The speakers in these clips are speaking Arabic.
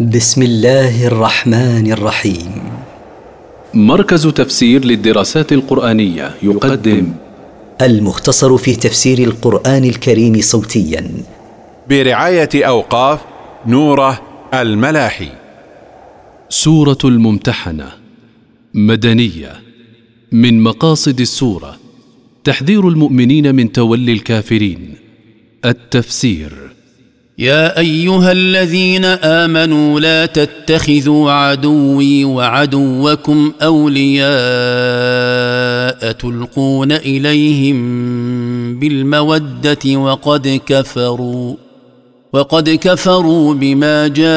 بسم الله الرحمن الرحيم. مركز تفسير للدراسات القرآنية يقدم. المختصر في تفسير القرآن الكريم صوتيا. برعاية أوقاف نوره الملاحي. سورة الممتحنة. مدنية. من مقاصد السورة. تحذير المؤمنين من تولي الكافرين. التفسير. يا أيها الذين آمنوا لا تتخذوا عدوي وعدوكم أولياء تلقون إليهم بالمودة وقد كفروا وقد كفروا بما جاءكم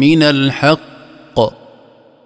من الحق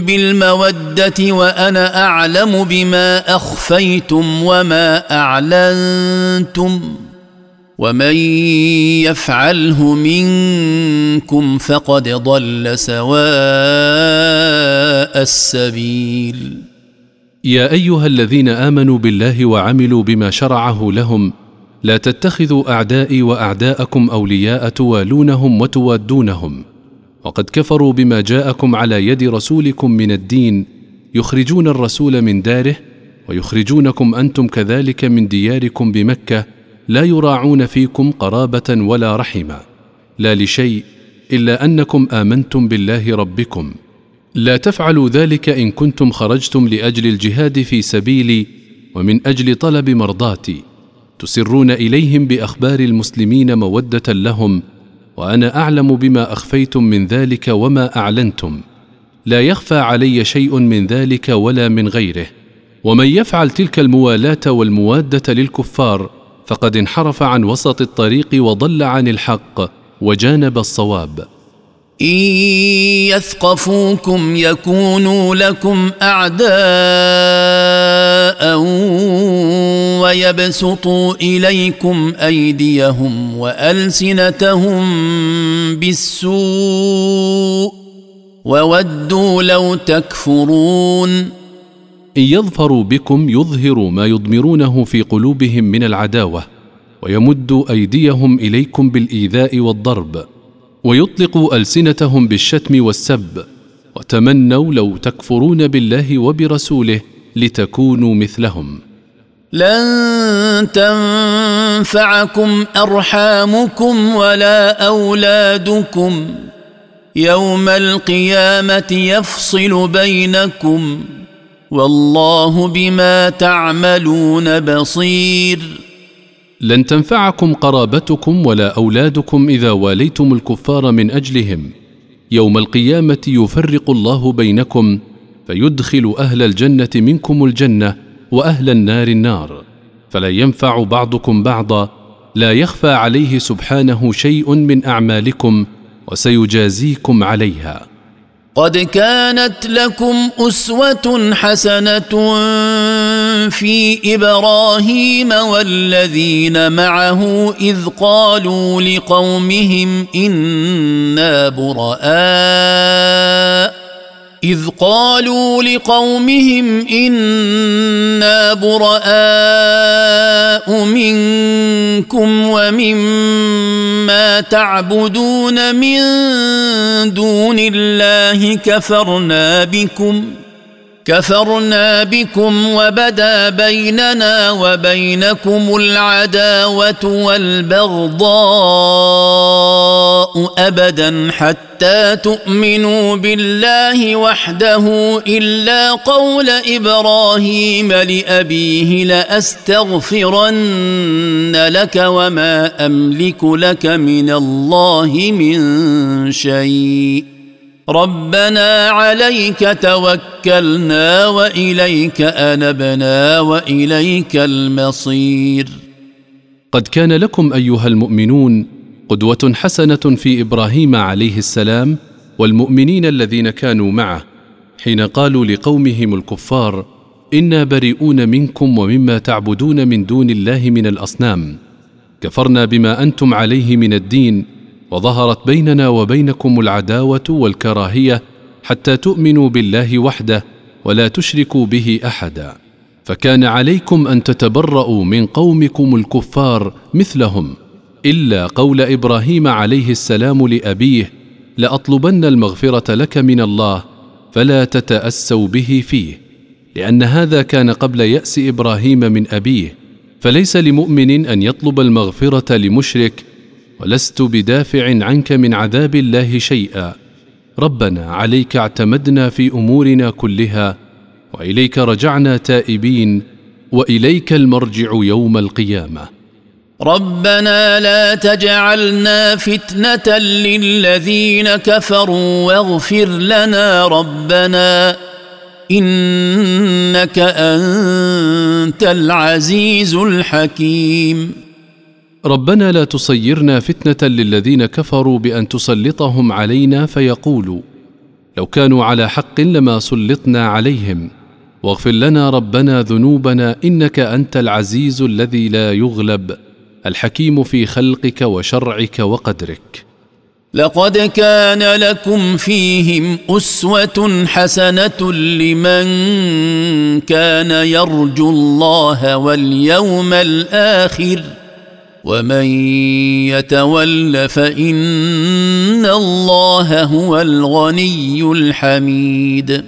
بالمودة وأنا أعلم بما أخفيتم وما أعلنتم ومن يفعله منكم فقد ضل سواء السبيل. يا أيها الذين آمنوا بالله وعملوا بما شرعه لهم لا تتخذوا أعدائي وأعداءكم أولياء توالونهم وتوادونهم وقد كفروا بما جاءكم على يد رسولكم من الدين يخرجون الرسول من داره ويخرجونكم أنتم كذلك من دياركم بمكة لا يراعون فيكم قرابة ولا رحما لا لشيء إلا أنكم آمنتم بالله ربكم. لا تفعلوا ذلك إن كنتم خرجتم لأجل الجهاد في سبيلي ومن أجل طلب مرضاتي تسرون إليهم بأخبار المسلمين مودة لهم وأنا أعلم بما أخفيتم من ذلك وما أعلنتم. لا يخفى علي شيء من ذلك ولا من غيره. ومن يفعل تلك الموالاة والموادة للكفار فقد انحرف عن وسط الطريق وضل عن الحق وجانب الصواب. إن يثقفوكم يكونوا لكم أعداء ويبسطوا إليكم أيديهم وألسنتهم بالسوء وودوا لو تكفرون. ان يظفروا بكم يظهروا ما يضمرونه في قلوبهم من العداوة ويمدوا أيديهم إليكم بالإيذاء والضرب ويطلقوا ألسنتهم بالشتم والسب وتمنوا لو تكفرون بالله وبرسوله لتكونوا مثلهم. لن تنفعكم أرحامكم ولا أولادكم. يوم القيامة يفصل بينكم. والله بما تعملون بصير. لن تنفعكم قرابتكم ولا أولادكم إذا واليتم الكفار من أجلهم. يوم القيامة يفرق الله بينكم فيدخل أهل الجنة منكم الجنة وأهل النار النار فلا ينفع بعضكم بعضا لا يخفى عليه سبحانه شيء من أعمالكم وسيجازيكم عليها. قد كانت لكم أسوة حسنة في إبراهيم والذين معه إذ قالوا لقومهم إنا براء. إذ قالوا لقومهم إنا براء منكم ومما تعبدون من دون الله كفرنا بكم كفرنا بكم وبدا بيننا وبينكم العداوة والبغضاء ابدا حتى تؤمنوا بالله وحده إلا قول إبراهيم لأبيه لأستغفرن لك وما أملك لك من الله من شيء. ربنا عليك توكلنا وإليك أنبنا وإليك المصير. قد كان لكم أيها المؤمنون قدوة حسنة في إبراهيم عليه السلام والمؤمنين الذين كانوا معه حين قالوا لقومهم الكفار إنا بريئون منكم ومما تعبدون من دون الله من الأصنام كفرنا بما أنتم عليه من الدين وظهرت بيننا وبينكم العداوة والكراهية حتى تؤمنوا بالله وحده ولا تشركوا به أحدا فكان عليكم أن تتبرأوا من قومكم الكفار مثلهم إلا قول إبراهيم عليه السلام لأبيه لأطلبن المغفرة لك من الله فلا تتأسوا به فيه لأن هذا كان قبل يأس إبراهيم من أبيه فليس لمؤمن أن يطلب المغفرة لمشرك ولست بدافع عنك من عذاب الله شيئا. ربنا عليك اعتمدنا في أمورنا كلها وإليك رجعنا تائبين وإليك المرجع يوم القيامة. ربنا لا تجعلنا فتنة للذين كفروا واغفر لنا ربنا إنك أنت العزيز الحكيم. ربنا لا تصيرنا فتنة للذين كفروا بأن تسلطهم علينا فيقولوا لو كانوا على حق لما سلطنا عليهم. واغفر لنا ربنا ذنوبنا إنك أنت العزيز الذي لا يغلب. الحكيم في خلقك وشرعك وقدرك. لقد كان لكم فيهم أسوة حسنة لمن كان يرجو الله واليوم الآخر. ومن يتول فإن الله هو الغني الحميد.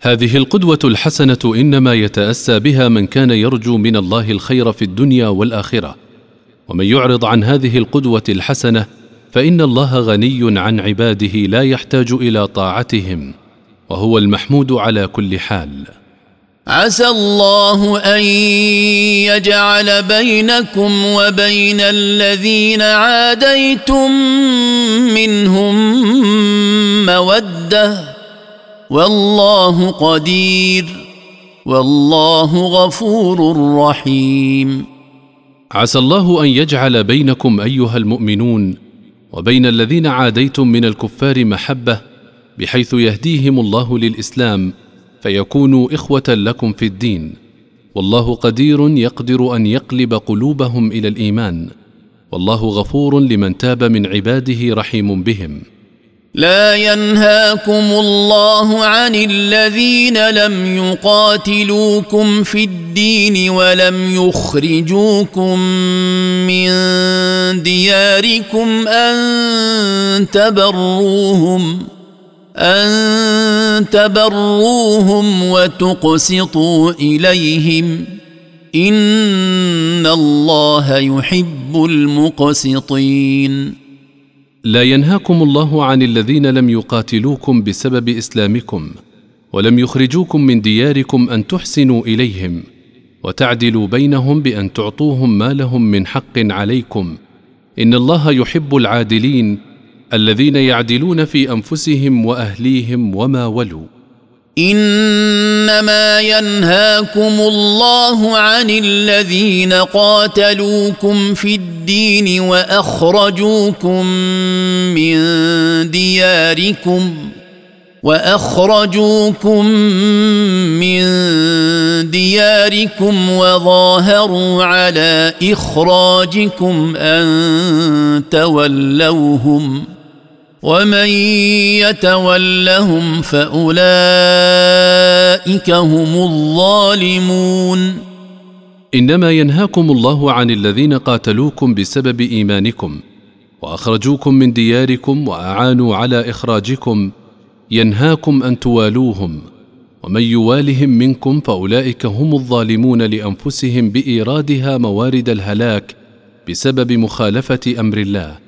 هذه القدوة الحسنة إنما يتأسى بها من كان يرجو من الله الخير في الدنيا والآخرة. ومن يعرض عن هذه القدوة الحسنة فإن الله غني عن عباده لا يحتاج إلى طاعتهم وهو المحمود على كل حال. عسى الله أن يجعل بينكم وبين الذين عاديتم منهم مودة. والله قدير والله غفور رحيم. عسى الله أن يجعل بينكم أيها المؤمنون وبين الذين عاديتم من الكفار محبة بحيث يهديهم الله للإسلام فيكونوا إخوة لكم في الدين. والله قدير يقدر أن يقلب قلوبهم إلى الإيمان. والله غفور لمن تاب من عباده رحيم بهم. لا ينهاكم الله عن الذين لم يقاتلوكم في الدين ولم يخرجوكم من دياركم أن تبروهم أن تبروهم وتقسطوا إليهم. إن الله يحب المقسطين. لا ينهاكم الله عن الذين لم يقاتلوكم بسبب إسلامكم ولم يخرجوكم من دياركم أن تحسنوا إليهم وتعدلوا بينهم بأن تعطوهم ما لهم من حق عليكم. إن الله يحب العادلين الذين يعدلون في أنفسهم وأهليهم وما ولوا. إنما ينهاكم الله عن الذين قاتلوكم في الدين وأخرجوكم من دياركم وأخرجوكم من دياركم وظاهروا على إخراجكم أن تولوهم ومن يتولهم فأولئك هم الظالمون. إنما ينهاكم الله عن الذين قاتلوكم بسبب إيمانكم وأخرجوكم من دياركم وأعانوا على إخراجكم. ينهاكم أن توالوهم ومن يوالهم منكم فأولئك هم الظالمون لأنفسهم بإيرادها موارد الهلاك بسبب مخالفة أمر الله.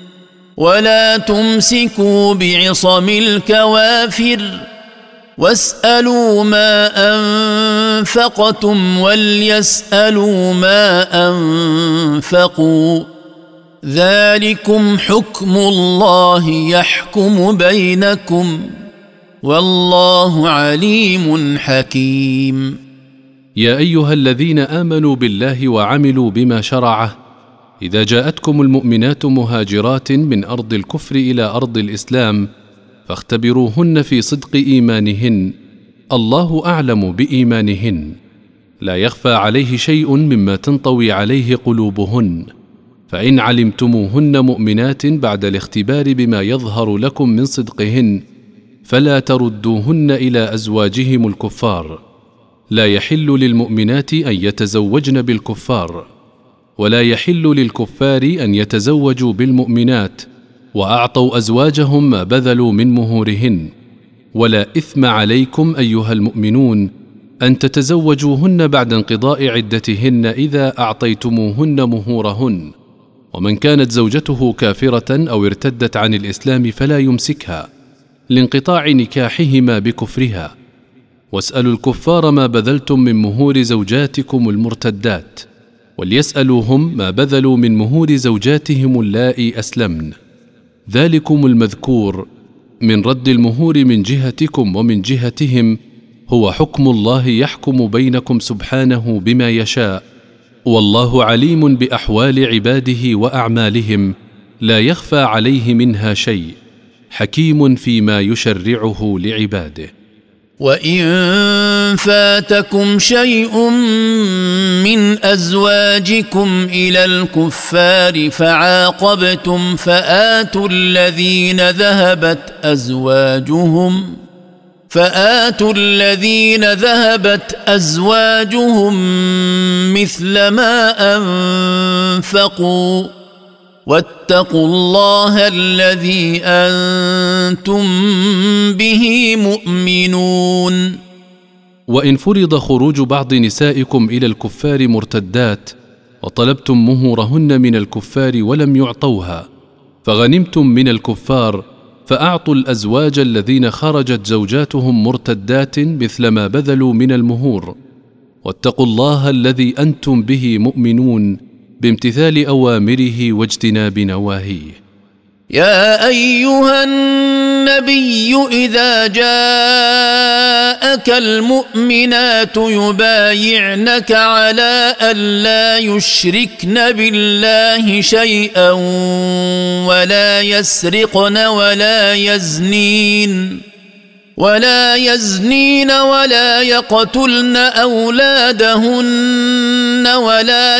ولا تمسكوا بعصم الكوافر واسألوا ما أنفقتم وليسألوا ما أنفقوا ذلكم حكم الله يحكم بينكم والله عليم حكيم. يا أيها الذين آمنوا بالله وعملوا بما شرعه إذا جاءتكم المؤمنات مهاجرات من أرض الكفر إلى أرض الإسلام فاختبروهن في صدق إيمانهن. الله أعلم بإيمانهن. لا يخفى عليه شيء مما تنطوي عليه قلوبهن. فإن علمتموهن مؤمنات بعد الاختبار بما يظهر لكم من صدقهن فلا تردوهن إلى أزواجهم الكفار. لا يحل للمؤمنات أن يتزوجن بالكفار. ولا يحل للكفار أن يتزوجوا بالمؤمنات وأعطوا أزواجهم ما بذلوا من مهورهن. ولا إثم عليكم أيها المؤمنون أن تتزوجوهن بعد انقضاء عدتهن إذا أعطيتموهن مهورهن. ومن كانت زوجته كافرة أو ارتدت عن الإسلام فلا يمسكها لانقطاع نكاحهما بكفرها. واسألوا الكفار ما بذلتم من مهور زوجاتكم المرتدات. وليسألوهم ما بذلوا من مهور زوجاتهم اللائي أسلمن. ذلكم المذكور من رد المهور من جهتكم ومن جهتهم. هو حكم الله يحكم بينكم سبحانه بما يشاء. والله عليم بأحوال عباده وأعمالهم. لا يخفى عليه منها شيء. حكيم فيما يشرعه لعباده. وان فاتكم شيء من ازواجكم إلى الكفار فعاقبتم فاتوا الذين ذهبت ازواجهم فاتوا الذين ذهبت ازواجهم مثل ما انفقوا واتقوا الله الذي أنتم به مؤمنون. وإن فرض خروج بعض نسائكم إلى الكفار مرتدات وطلبتم مهورهن من الكفار ولم يعطوها فغنمتم من الكفار فأعطوا الأزواج الذين خرجت زوجاتهم مرتدات مثل ما بذلوا من المهور. واتقوا الله الذي أنتم به مؤمنون بامتثال أوامره واجتناب نواهيه. يا أيها النبي إذا جاءك المؤمنات يبايعنك على الا يشركن بالله شيئا ولا يسرقن ولا يزنين ولا يزنين ولا يقتلن أولادهن ولا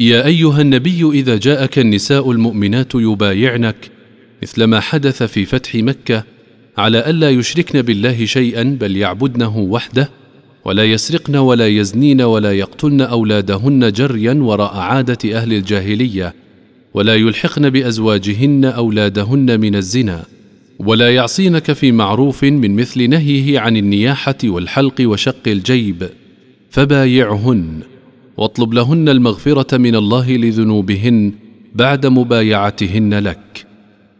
يا أيها النبي إذا جاءك النساء المؤمنات يبايعنك مثل ما حدث في فتح مكة على الا يشركن بالله شيئا بل يعبدنه وحده ولا يسرقن ولا يزنين ولا يقتلن أولادهن جريا وراء عادة أهل الجاهلية ولا يلحقن بأزواجهن أولادهن من الزنا ولا يعصينك في معروف من مثل نهيه عن النياحة والحلق وشق الجيب فبايعهن واطلب لهن المغفرة من الله لذنوبهن بعد مبايعتهن لك.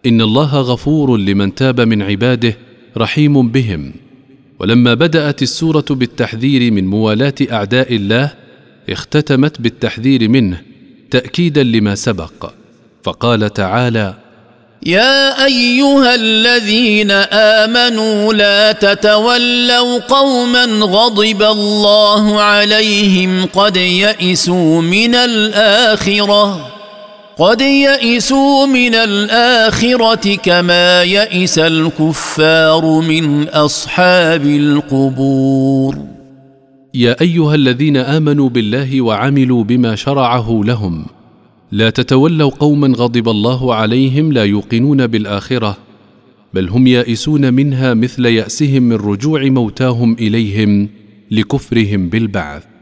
إن الله غفور لمن تاب من عباده رحيم بهم. ولما بدأت السورة بالتحذير من موالاه أعداء الله اختتمت بالتحذير منه تأكيدا لما سبق. فقال تعالى يا أيها الذين آمنوا لا تتولوا قوما غضب الله عليهم قد يئسوا من الآخرة قد يئسوا من الآخرة كما يئس الكفار من أصحاب القبور. يا أيها الذين آمنوا بالله وعملوا بما شرعه لهم لا تتولوا قوما غضب الله عليهم لا يوقنون بالآخرة بل هم يائسون منها مثل يأسهم من رجوع موتاهم إليهم لكفرهم بالبعث.